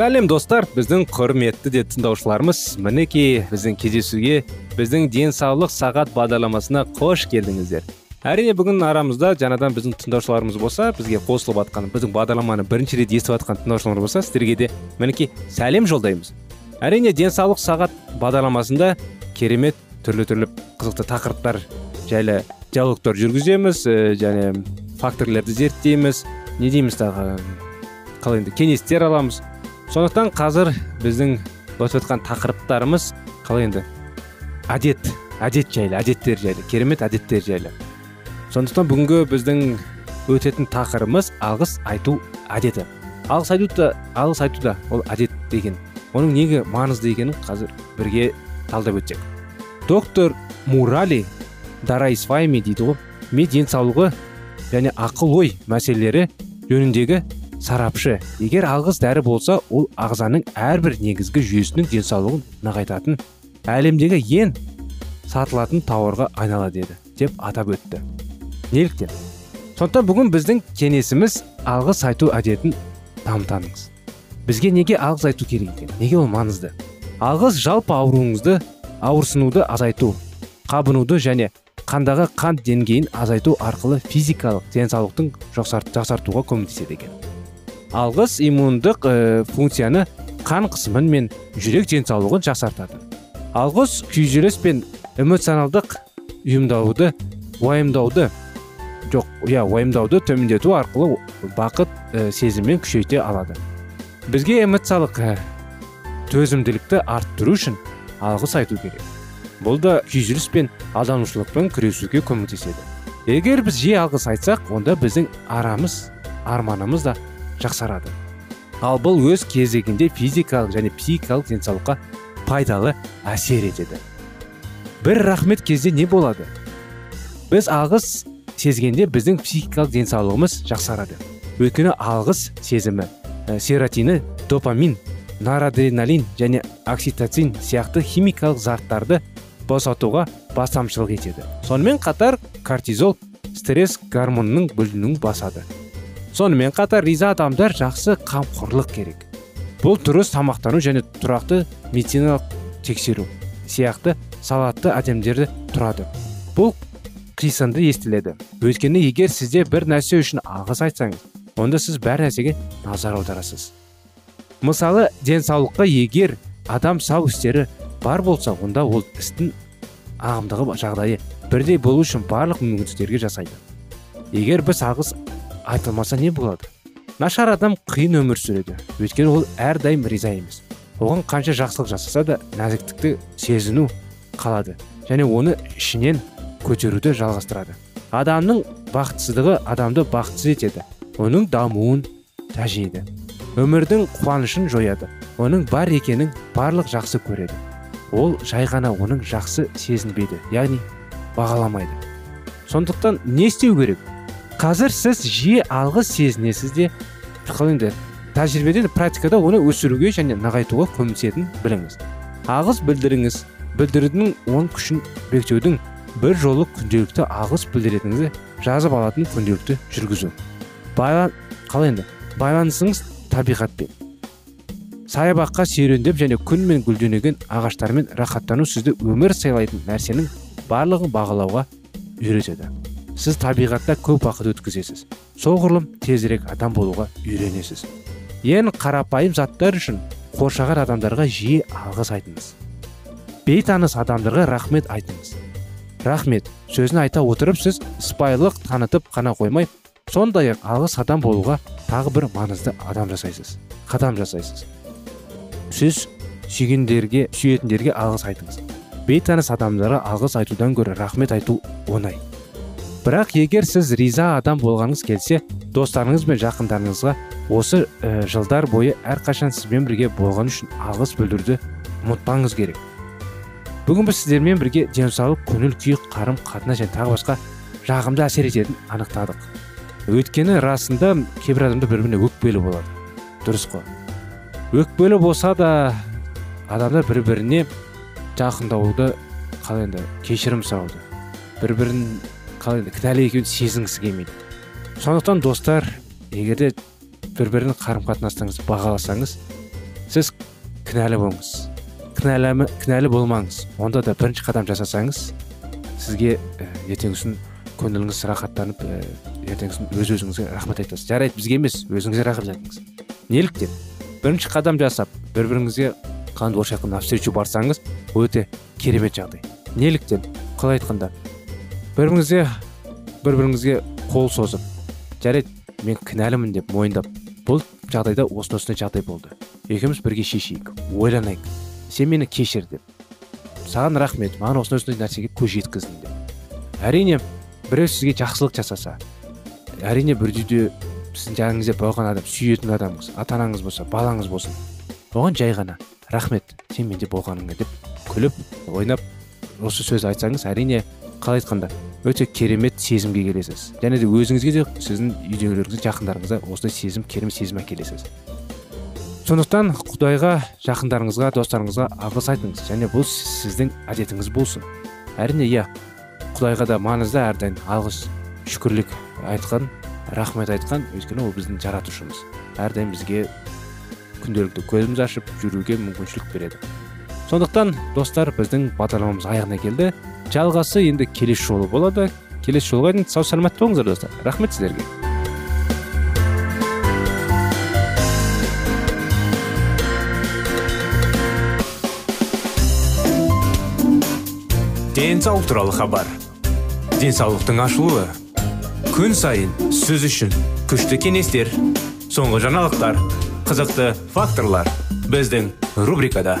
Сәлем достар. Біздің құрметті де тыңдаушыларымыз мінекей біздің кездесуге біздің денсаулық сағат бағдарламасына қош келдіңіздер. Әрине бүгін арамызда жаңадан біздің тыңдаушыларымыз болса бізге қосылып жатқан біздің бағдарламаны бірінші рет естіп жатқан тыңдаушылар болса сіздерге де мінекей сәлем жолдаймыз. Әрине денсаулық сағат бағдарламасында керемет түрлі түрлі қызықты тақырыптар жайлы диалогтар жүргіземіз ә, және факторлерді зерттейміз. Не дейміз тағы? Қалай енді кеңестер аламыз. Сондықтан қазір біздің өтіп жатқан тақырыптарымыз қалай енді? Әдет әдет жайлы әдеттер жайлы керемет әдеттер жайлы. Сондықтан бүгінгі біздің өтетін тақырыбымыз алғыс айту әдеті. Алғыс айту да алғыс айту да ол әдет деген. Оның неге маңызды екенін қазір бірге талдап өтсек. Доктор мурали дарайсвайми дейді ғой. Ми денсаулығы және ақыл ой мәселелері жөніндегі сарапшы. Егер алғыс дәрі болса ол ағзаның әрбір негізгі жүйесінің денсаулығын нығайтатын әлемдегі ең сатылатын тауарға айналады деді деп атап өтті. Неліктен? Сондықтан бүгін біздің кеңесіміз алғыс айту әдетін дамытаңыз бізге неге алғыс айту керек екен? Неге ол маңызды? Алғыс жалпы ауруыңызды ауырсынуды азайту қабынуды және қандағы қант деңгейін азайту арқылы физикалық денсаулықтың жақсартуға көмектеседі екен. Алғыс иммундық ә, функцияны қан қысымын мен жүрек денсаулығын жақсартады. Алғыс күйзеліс пен эмоционалдық ұйымдауды уайымдауды жоқ иә уайымдауды төмендету арқылы бақыт ә, сезімін күшейте алады. Бізге эмоциялық ә, төзімділікті арттыру үшін алғыс айту керек. Бұл да күйзеліс пен алданушылықпен күресуге көмектеседі. Егер біз жиі алғыс айтсақ онда біздің арамыз арманымыз да жақсарады. Ал бұл өз кезегінде физикалық және психикалық денсаулыққа пайдалы әсер етеді. Бір рахмет кезде не болады? Біз алғыс сезгенде біздің психикалық денсаулығымыз жақсарады. Өйткені алғыс сезімі ә, серотині допамин норадреналин және окситоцин сияқты химикалық заттарды босатуға бастамшылық етеді. Сонымен қатар кортизол стресс гормонының бөлінуін басады. Сонымен қатар риза адамдар жақсы қамқорлық керек. Бұл дұрыс тамақтану және тұрақты медициналық тексеру сияқты салатты әдемдерді тұрады. Бұл қисынды естіледі. Өйткені егер сізде бір нәрсе үшін алғыс айтсаңыз онда сіз бәр нәрсеге назар аударасыз. Мысалы денсаулыққа егер адам сау істері бар болса онда ол істің ағымдағы жағдайы бірдей болу үшін барлық мүмкіндіктерге жасайды. Егер біз алғыс айтылмаса не болады? Нашар адам қиын өмір сүреді өйткені ол әрдайым риза емес. Оған қанша жақсылық жасаса да нәзіктікті сезіну қалады және оны ішінен көтеруді жалғастырады. Адамның бақытсыздығы адамды бақытсыз етеді оның дамуын тәжейді. Өмірдің қуанышын жояды оның бар екенін барлық жақсы көреді. Ол жай ғана оның жақсы сезінбейді яғни бағаламайды. Сондықтан не істеу керек? Қазір сіз жиі алғыс сезінесіз де енді тәжірибеде практикада оны өсіруге және нығайтуға көмектесетінін біліңіз. Ағыс білдіріңіз. Білдірудің он күшін бекітудің бір жолы күнделікті ағыс білдіретініңізді жазып алатын күнделікті жүргізу. Байлан қалай енді? Байланысыңыз табиғатпен. Саябаққа серуендеп және күн мен гүлденген ағаштармен рахаттану сізді өмір сыйлайтын нәрсенің барлығын бағалауға үйретеді. Сіз табиғатта көп уақыт өткізесіз. Соғұрлым тезірек адам болуға үйренесіз. Ең қарапайым заттар үшін қоршаған адамдарға жиі алғыс айтыңыз. Бейтаныс адамдарға рахмет айтыңыз. Рахмет. Сөзін айта отырып сіз сыпайылық танытып қана қоймай сондай ақ алғыс адам болуға тағы бір маңызды адам жасайсыз қадам жасайсыз. Сіз сүйгендерге сүйетіндерге алғыс айтыңыз. Бейтаныс адамдарға алғыс айтудан гөрі рахмет айту оңай. Бірақ егер сіз риза адам болғаныңыз келсе достарыңыз бен жақындарыңызға осы ә, жылдар бойы әрқашан сізбен бірге болған үшін алғыс білдіруді ұмытпаңыз керек. Бүгін біз сіздермен бірге денсаулық көңіл күй қарым қатынас және тағы басқа жағымды әсер ететінін анықтадық. Өйткені расында кейбір адамдар бір біріне өкпелі болады. Дұрыс қой. Өкпелі болса да адамдар бір біріне жақындауды қалай енді кешірім сұрауды бір бірін қалай кінәлі екенін сезінгісі келмейді. Сондықтан достар егер де бір бірін қарым қатынастарыңызды бағаласаңыз сіз кінәлі болыңыз. Кінәлі, кінәлі болмаңыз. Онда да бірінші қадам жасасаңыз сізге ертеңгісін көңіліңіз рахаттанып ертеңгісін өз өзіңізге рахмет айтасыз. Жарайды бізге емес өзіңізге рахмет айтыңыз. Неліктен бірінші қадам жасап бір біріңізге қанды ошаққа навстречу барсаңыз өте керемет жағдай. Неліктен қалай айтқанда бір біріңізге бір біріңізге қол созып жарайды мен кінәлімін деп мойындап бұл жағдайда осындай осындай жағдай болды. Екеуміз бірге шешейік ойланайық. Сен мені кешір деп. Саған рахмет маған осындай осындай нәрсеге көз жеткіздің деп. Әрине біреу сізге жақсылық жасаса әрине бір үйде сіздің жаныңызда болған адам сүйетін адамыңыз ата анаңыз болса балаңыз болсын. Оған жай ғана рахмет сен менде болғаныңа деп күліп ойнап осы сөз айтсаңыз әрине қалай айтқанда өте керемет сезімге келесіз. Және де өзіңізге де сіздің үйдегілеріңізге жақындарыңызға осындай сезім керемет сезім әкелесіз. Сондықтан құдайға жақындарыңызға достарыңызға алғыс айтыңыз. Және бұл сіздің әдетіңіз болсын. Әрине иә құдайға да маңызды әрдайым алғыс шүкірлік айтқан рахмет айтқан өйткені ол біздің жаратушымыз. Әрдайым бізге күнделікті көзіміз ашып жүруге мүмкіншілік береді. Сондықтан достар біздің бағдарламамыз аяғына келді. Жалғасы енді келесі жолы болады. Келесі жолға дейін сау саламатта болыңыздар достар. Рахмет сіздерге. Денсаулық туралы хабар. Денсаулықтың ашылуы күн сайын сөз үшін күшті кеңестер соңғы жаңалықтар қызықты факторлар біздің рубрикада.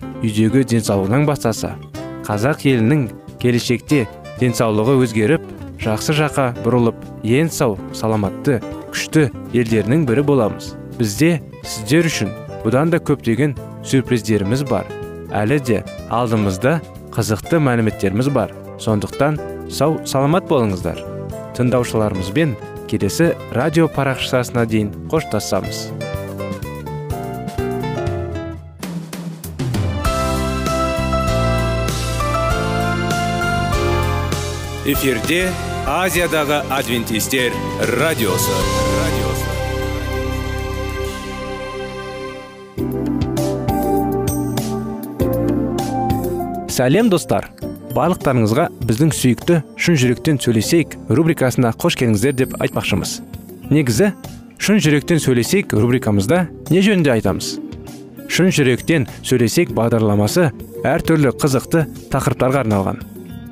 үйдегі денсаулығынан бастаса қазақ елінің келешекте денсаулығы өзгеріп жақсы жаққа бұрылып ең сау саламатты күшті елдерінің бірі боламыз. Бізде сіздер үшін бұдан да көптеген сюрприздеріміз бар. Әлі де алдымызда қызықты мәліметтеріміз бар. Сондықтан сау саламат болыңыздар. Тыңдаушыларымызбен келесі радио парақшасына дейін қоштасамыз. Эфирде азиядағы адвентистер радиосы. Сәлем достар. Барлықтарыңызға біздің сүйікті шын жүректен сөйлесейік рубрикасына қош келдіңіздер деп айтпақшымыз. Негізі шын жүректен сөйлесейік рубрикамызда не жөнінде айтамыз? Шын жүректен сөйлесейік бағдарламасы әртүрлі қызықты тақырыптарға арналған.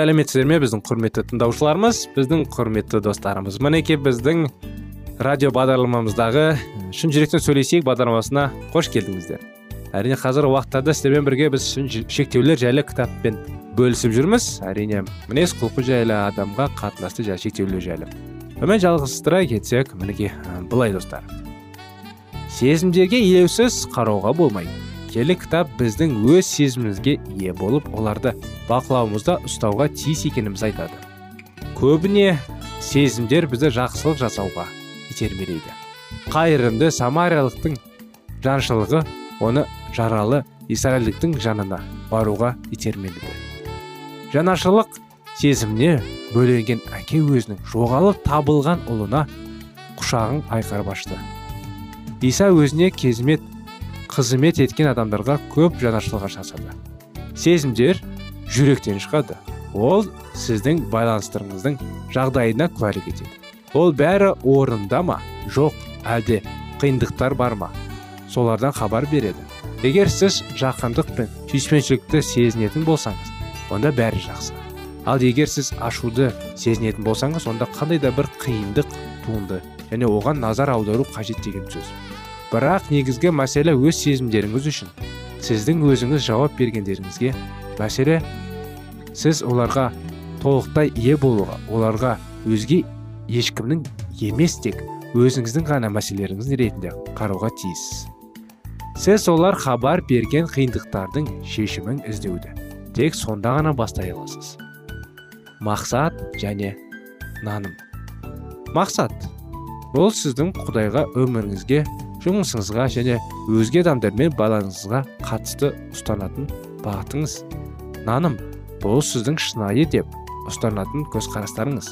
Сәлеметсіздер ме біздің құрметті тыңдаушыларымыз? Біздің құрметті достарымыз. Мінекей біздің радио бағдарламамыздағы шын жүректен сөйлесейік бағдарламасына қош келдіңіздер. Әрине қазір уақыттарда сіздермен бірге біз шын шектеулер жайлы кітаппен бөлісіп жүрміз. Әрине мінез құлқы жайлы адамға қатынасты жайлы шектеулер жайлы. Онымен жалғастыра кетсек мінекей былай достар. Сезімдерге елеусіз қарауға болмайды. Келі кітап біздің өз сезімімізге ие болып оларды бақылауымызда ұстауға тиіс екенімізді айтады. Көбіне сезімдер бізді жақсылық жасауға итермелейді. Қайырымды самариялықтың жаншылығы оны жаралы израильдіктің жанына баруға итермеледі жанашырлық сезіміне бөленген әке өзінің жоғалып табылған ұлына құшағын айқарып ашты. Иса өзіне кезмет қызмет еткен адамдарға көп жанашырлық жасады сезімдер жүректен шығады. Ол сіздің байланыстарыңыздың жағдайына куәлік етеді. Ол бәрі орында ма? Жоқ. Әлде қиындықтар бар ма? Солардан хабар береді. Егер сіз жақындық пен сүйіспеншілікті сезінетін болсаңыз онда бәрі жақсы. Ал егер сіз ашуды сезінетін болсаңыз онда қандай да бір қиындық туынды және оған назар аудару қажет деген сөз. Бірақ негізгі мәселе өз сезімдеріңіз үшін. Сіздің өзіңіз жауап бергендеріңізге мәселе сіз оларға толықтай ие болуға оларға өзге ешкімнің емес тек өзіңіздің ғана мәселелеріңіз ретінде қарауға тиіс. Сіз олар хабар берген қиындықтардың шешімін іздеуді тек сонда ғана бастай аласыз. Мақсат және наным. Мақсат. Бұл сіздің құдайға өміріңізге жұмысыңызға және өзге адамдармен байланысыңызға қатысты ұстанатын бағытыңыз. Наным бұл сіздің шынайы деп ұстанатын көзқарастарыңыз.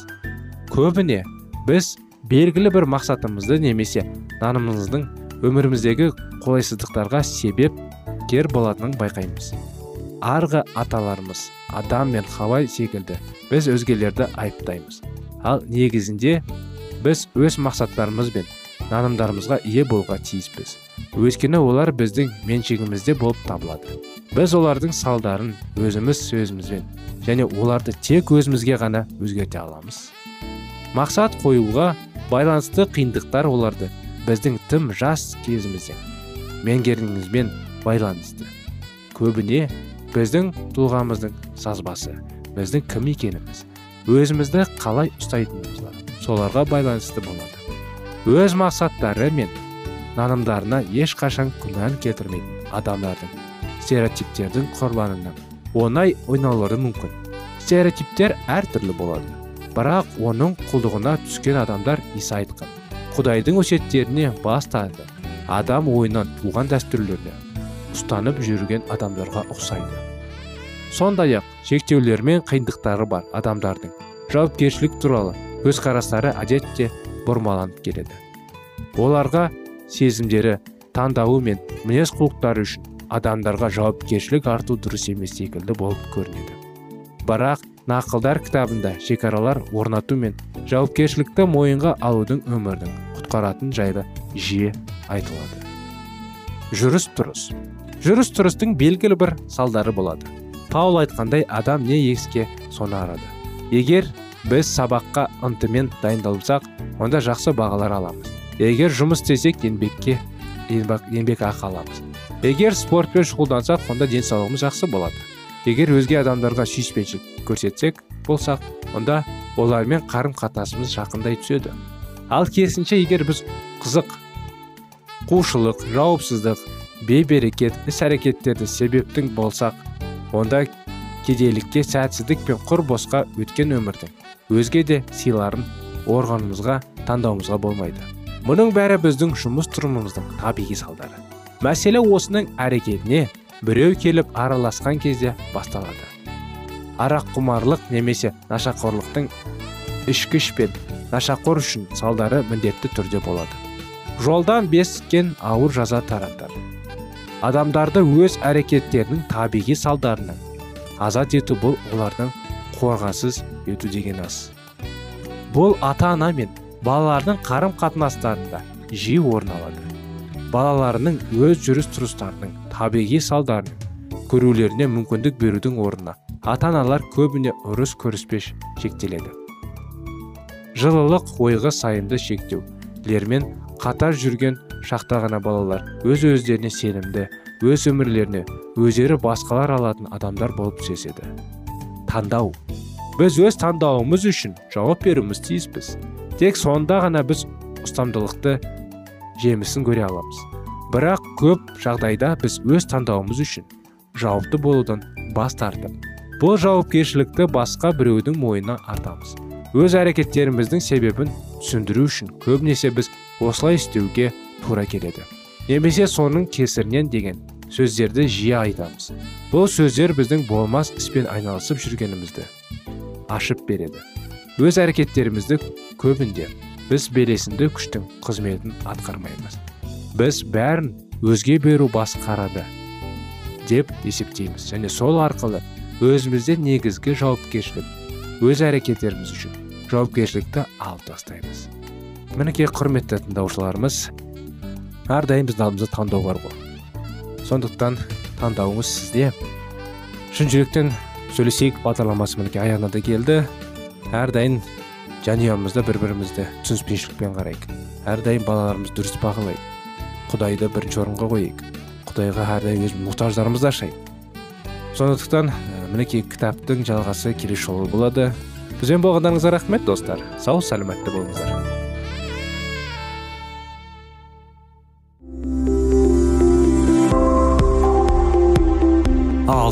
Көбіне біз белгілі бір мақсатымызды немесе нанымымыздың өміріміздегі қолайсыздықтарға себепкер болатынын байқаймыз. Арғы аталарымыз адам мен хавай секілді біз өзгелерді айыптаймыз. Ал негізінде біз өз мақсаттарымыз бен нанымдарымызға ие болуға тиіспіз. Өйткені олар біздің меншігімізде болып табылады. Біз олардың салдарын өзіміз сөзімізбен және оларды тек өзімізге ғана өзгерте аламыз. Мақсат қоюға байланысты қиындықтар оларды біздің тым жас кезімізден меңгергенімізбен байланысты. Көбіне біздің тұлғамыздың сазбасы біздің кім екеніміз өзімізді қалай ұстайтынымызға соларға байланысты болады. Өз мақсаттары мен нанымдарына ешқашан күмән келтірмейтін адамдардың стереотиптердің құрбанына оңай ойналуы мүмкін. Стереотиптер әртүрлі болады бірақ оның құлдығына түскен адамдар иса айтқан. Құдайдың өсиеттеріне бас тарды адам ойынан туған дәстүрлеріне ұстанып жүрген адамдарға ұқсайды. Сондай ақ шектеулер мен қиындықтары бар адамдардың жауапкершілік туралы көзқарастары әдетте бұрмаланып келеді. Оларға сезімдері таңдауы мен мінез құлықтары үшін адамдарға жауапкершілік арту дұрыс емес секілді болып көрінеді. Бірақ нақылдар кітабында шекаралар орнату мен жауапкершілікті мойынға алудың өмірдің құтқаратын жайлы жиі айтылады. Жүріс тұрыс. Жүріс тұрыстың белгілі бір салдары болады. Паул айтқандай адам не еске соны арады. Егер біз сабаққа ынтымен дайындалсақ онда жақсы бағалар аламыз. Егер жұмыс істесек еңбекке еңбек ақы аламыз. Егер спортпен шұғылдансақ онда денсаулығымыз жақсы болады. Егер өзге адамдарға сүйіспеншілік көрсетсек болсақ онда олармен қарым қатынасымыз жақындай түседі. Ал керісінше егер біз қызық қушылық жауапсыздық бейберекет іс әрекеттерді себептің болсақ онда кедейлікке сәтсіздік пен құр босқа өткен өмірдің өзге де сыйларын орғанымызға таңдауымызға болмайды. Мұның бәрі біздің жұмыс тұрымымыздың табиғи салдары. Мәселе осының әрекетіне біреу келіп араласқан кезде басталады. Арақ құмарлық немесе нашақорлықтың ішкіш пен нашақор үшін салдары міндетті түрде болады. Жолдан бескен ауыр жаза таратар. Адамдарды өз әрекеттерінің табиғи салдарынан азат ету бұл олардың қорғансыз ету деген аз бұл ата ана мен балалардың қарым қатынастарында жиі орын алады. Балаларының өз жүріс тұрыстарының табиғи салдарын көрулеріне мүмкіндік берудің орнына ата аналар көбіне ұрыс көріспеш шектеледі. Жылылық ойғы сайынды шектеулермен қатар жүрген шақта ғана балалар өз өздеріне сенімді өз өмірлеріне өздері басқалар алатын адамдар болып сезеді. Таңдау. Біз өз таңдауымыз үшін жауап беруіміз тиіспіз. Тек сонда ғана біз ұстамдылықты жемісін көре аламыз. Бірақ көп жағдайда біз өз таңдауымыз үшін жауапты болудан бас тартып бұл жауапкершілікті басқа біреудің мойнына артамыз. Өз әрекеттеріміздің себебін түсіндіру үшін көбінесе біз осылай істеуге тура келеді. Немесе соның кесірінен деген сөздерді жиі айтамыз. Бұл сөздер біздің болмас іспен айналысып жүргенімізді ашып береді. Өз әрекеттерімізді көбінде біз белесінді күштің қызметін атқармаймыз. Біз бәрін өзге беру басқарады деп есептейміз. Және сол арқылы өзімізде негізгі жауапкершілік өз әрекеттеріміз үшін жауапкершілікті алып тастаймыз. Мінекей құрметті тыңдаушыларымыз әрдайым біздің алдымызда таңдау бар ғой. Сондықтан таңдауыңыз сізде. Шын жүректен сөйлесейік бағдарламасы мінекей аяғына да келді. Әрдайым жанұямызда бір бірімізді түсініспеушілікпен қарайық. Әрдайым балаларымызды дұрыс бағалайық. Құдайды бірінші орынға қояйық құдайға әрдайым өз мұқтаждарымызды ашайық. Сондықтан мінекей кітаптың жалғасы келесі жолы болады. Бізбен болғандарыңызға рахмет достар. Сау сәлеметті болыңыздар.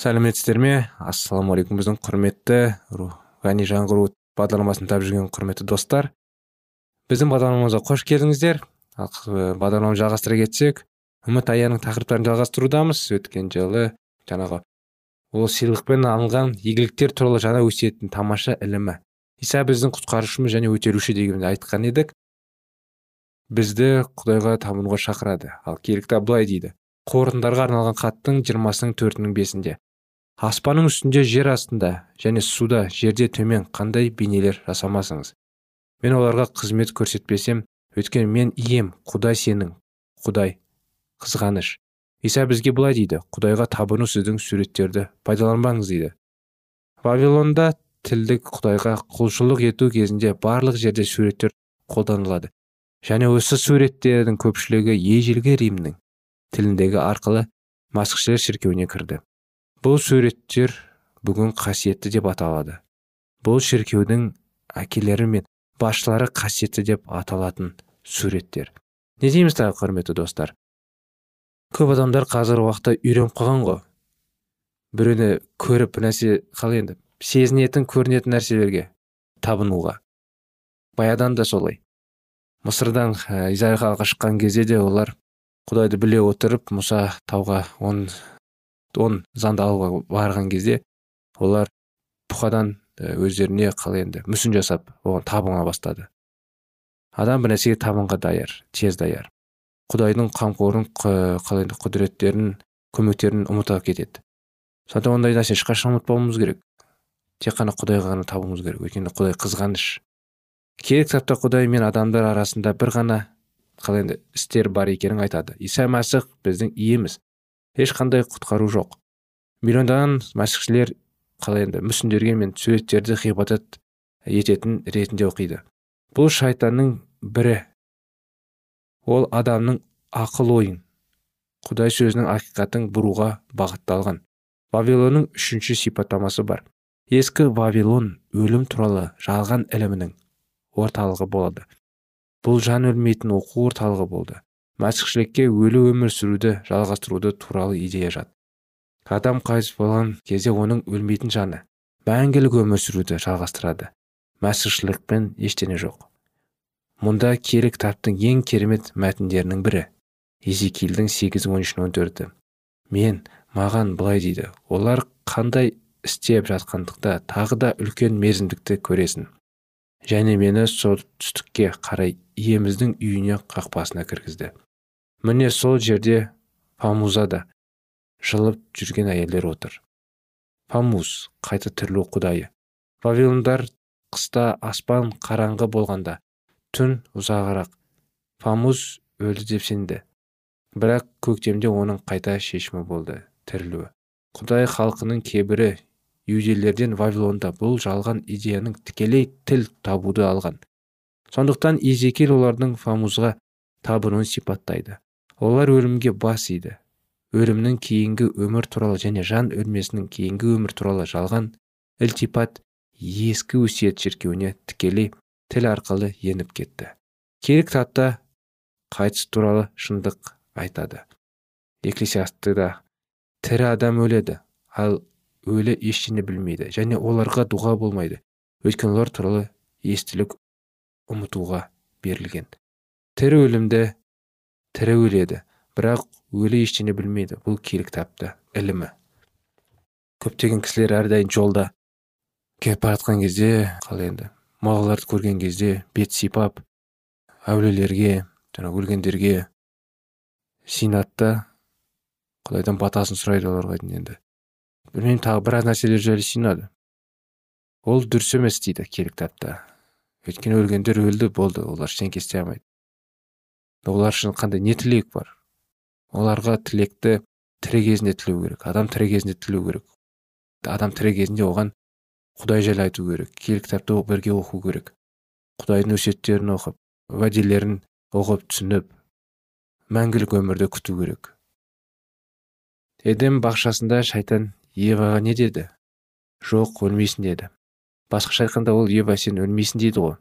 Сәлеметсіздер ме? Ассалаумағалейкум біздің құрметті рухани жаңғыру бағдарламасын тыңдап жүрген құрметті достар. Біздің бағдарламамызға қош келдіңіздер. Бағдарламамызды жалғастыра кетсек үміт аяның тақырыптарын жалғастырудамыз. Өткен жылы жаңағы ол сыйлықпен алынған игіліктер туралы жаңа өсиеттің тамаша ілімі. Иса біздің құтқарушымыз және өтелуші деген айтқан едік. Бізді құдайға табынуға шақырады. Ал киелі былай дейді. Қорытындарға арналған хаттың жиырмасының төртінің бесінде. Аспанның үстінде жер астында және суда жерде төмен қандай бейнелер жасамасыңыз? Мен оларға қызмет көрсетпесем өйткені мен ием құдай сенің құдай қызғаныш. Иса бізге былай дейді құдайға табыну сіздің суреттерді пайдаланбаңыз дейді. Вавилонда тілдік құдайға құлшылық ету кезінде барлық жерде суреттер қолданылады. Және осы суреттердің көпшілігі ежелгі римнің тіліндегі арқылы масқішілер шіркеуіне кірді. Бұл суреттер бүгін қасиетті деп аталады. Бұл шіркеудің әкелері мен басшылары қасиетті деп аталатын суреттер. Не дейміз тағы құрметті достар? Көп адамдар қазір уақытта үйреніп қалған ғой. Біреуді көріп нәрсе қалай енді. Сезінетін көрінетін нәрселерге табынуға. Баядан да солай. Мысырдан израильға шыққан кезде де олар құдайды біле отырып мұса тауға он он заңды алуға барған кезде олар бұқадан өздеріне қалай енді мүсін жасап оған табына бастады. Адам бір нәрсеге табынға даяр тез даяр. Құдайдың қамқорын қалай енді құдіреттерін көмектерін ұмыта кетеді. Сондықтан ондай нәрсе ешқашан ұмытпауымыз керек. Тек қана құдайға ғана табуымыз керек. Өйткені құдай қызғаныш. Керек кітапта құдай мен адамдар арасында бір ғана қалай енді істер бар екенін айтады. Иса мәсіх біздің иеміз. Ешқандай құтқару жоқ. Миллиондаған мәсіхшілер қалай енді мүсіндерге мен суреттерді ғибадат ететін ретінде оқиды. Бұл шайтанның бірі. Ол адамның ақыл ойын құдай сөзінің ақиқатын бұруға бағытталған. Вавилонның үшінші сипаттамасы бар. Ескі вавилон өлім туралы жалған ілімінің орталығы болады. Бұл жан өлмейтін оқу орталығы болды. Мәсіхшілікке өлі өмір сүруді жалғастыруды туралы идея жат. Адам қайтыс болған кезде оның өлмейтін жаны мәңгілік өмір сүруді жалғастырады. Мәсіхшілікпен ештеңе жоқ. Мұнда киелі кітаптың ең керемет мәтіндерінің бірі езекилдің сегіз он үш төрті. Мен маған былай дейді олар қандай істеп жатқандықта тағы да үлкен мерзімдікті көресің. Және мені солтүстікке қарай иеміздің үйіне қақпасына кіргізді. Міне сол жерде памузада жылып жүрген әйелдер отыр. Памуз қайта тірілу құдайы. Вавилондар қыста аспан қараңғы болғанда түн ұзағырақ. Памуз өлді деп сенді. Бірақ көктемде оның қайта шешімі болды тірілуі. Құдай халқының кебірі юделерден вавилонда бұл жалған идеяның тікелей тіл табуды алған. Сондықтан изекел олардың фамузға табынуын сипаттайды. Олар өлімге бас иді. Өлімнің кейінгі өмір туралы және жан өлмесінің кейінгі өмір туралы жалған ілтипат ескі өсиет шіркеуіне тікелей тіл арқылы еніп кетті. Керек кітапта қайтыс туралы шындық айтады. Екклесиастыда тірі адам өледі ал өлі ештеңе білмейді және оларға дұға болмайды. Өйткені олар туралы естілік ұмытуға берілген. Тірі өлімді тірі өледі бірақ өлі ештеңе білмейді. Бұл киелі кітапта ілімі. Көптеген кісілер әрдайым жолда кетіп бара жатқан кезде қалай енді малғаларды көрген кезде бет сипап әулиелерге жаңағы өлгендерге синады да құдайдан батасын сұрайды оларға енді. Білмеймін тағы біраз нәрселер жайлы синады ол дұрыс емес дейді киелі кітапта. Өйткені өлгендер өлді болды олар ештеңке істей алмайды. Олар үшін қандай не тілек бар? оларға тілекті тірі кезінде тілеу керек адам тірі кезінде тілеу керек. Адам тірі кезінде оған құдай жайлы айту керек киелі кітапты бірге оқу керек. құдайдың өсиеттерін оқып уәделерін оқып түсініп мәңгілік өмірді күту керек. Эдем бақшасында шайтан еваға не деді? Жоқ өлмейсің деді. Басқаша айтқанда ол ева сен өлмейсің дейді ғой.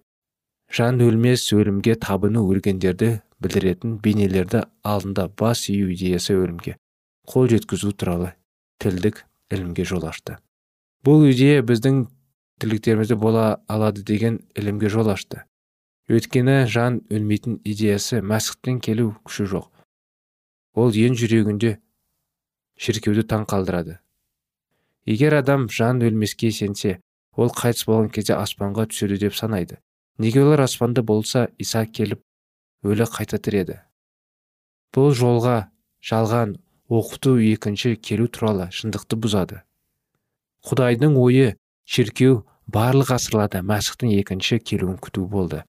Жан өлмес өлімге табыну өлгендерді білдіретін бейнелерді алдында бас ию идеясы өлімге қол жеткізу туралы тілдік ілімге жол ашты. Бұл идея біздің тірліктерімізде бола алады деген ілімге жол ашты. Өйткені жан өлмейтін идеясы мәсіхтен келу күші жоқ. Ол ең жүрегінде шіркеуді таң қалдырады. Егер адам жан өлмеске сенсе ол қайтыс болған кезде аспанға түседі деп санайды. Неге олар аспанда болса иса келіп өлі қайта тіреді. Бұл жолға жалған оқыту екінші келу туралы шындықты бұзады. Құдайдың ойы шіркеу барлық ғасырларда мәсіхтің екінші келуін күту болды.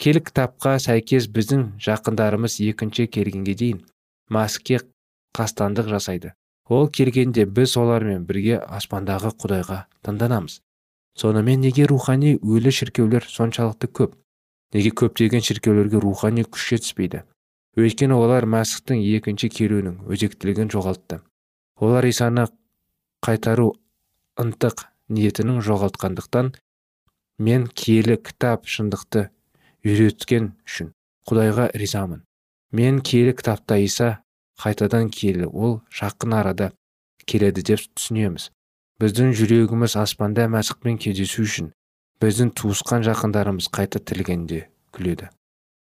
Кел кітапқа сәйкес біздің жақындарымыз екінші келгенге дейін мәсіхке қастандық жасайды. Ол келгенде біз олармен бірге аспандағы құдайға таңданамыз. Сонымен неге рухани өлі шіркеулер соншалықты көп? Неге көптеген шіркеулерге рухани күш жетіспейді? Өйткені олар мәсіхтің екінші келуінің өзектілігін жоғалтты. Олар исаны қайтару ынтық ниетінің жоғалтқандықтан мен киелі кітап шындықты үйреткен үшін құдайға ризамын. Мен киелі кітапта иса қайтадан келі ол жақын арада келеді деп түсінеміз. Біздің жүрегіміз аспанда мәсіхпен кездесу үшін біздің туысқан жақындарымыз қайта тірілгенде күледі.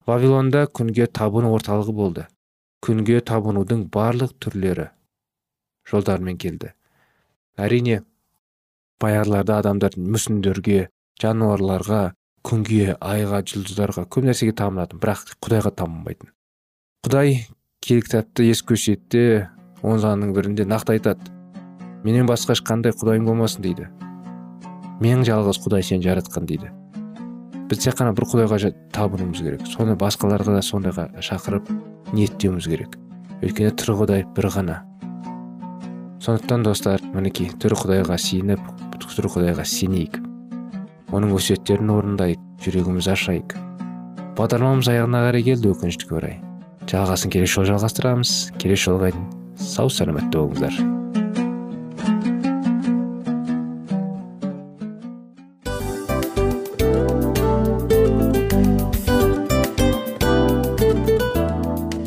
Вавилонда күнге табыну орталығы болды. Күнге табынудың барлық түрлері жолдармен келді. Әрине баяғыларда адамдар мүсіндерге жануарларға күнге айға жұлдыздарға көп нәрсеге табынатын бірақ құдайға табынбайтын. Құдай киелі кітапты ес көшетте он заңның бірінде нақты айтады. Менен басқа ешқандай құдайың болмасын дейді. Мен жалғыз құдай сені жаратқан дейді. Біз тек қана бір құдайға табынуымыз керек. Соны басқаларға да сондайға шақырып ниеттеуіміз керек. Өйткені тірі құдай бір ғана. Сондықтан достар мінекей тірі құдайға сиініп тірі құдайға сенейік. Оның өсиеттерін орындайық жүрегімізді ашайық. Бағдарламамыз аяғына қарай келді өкінішке орай. Жалғасын келесі жолы жалғастырамыз. Келесі жолға сау саламатта болыңыздар.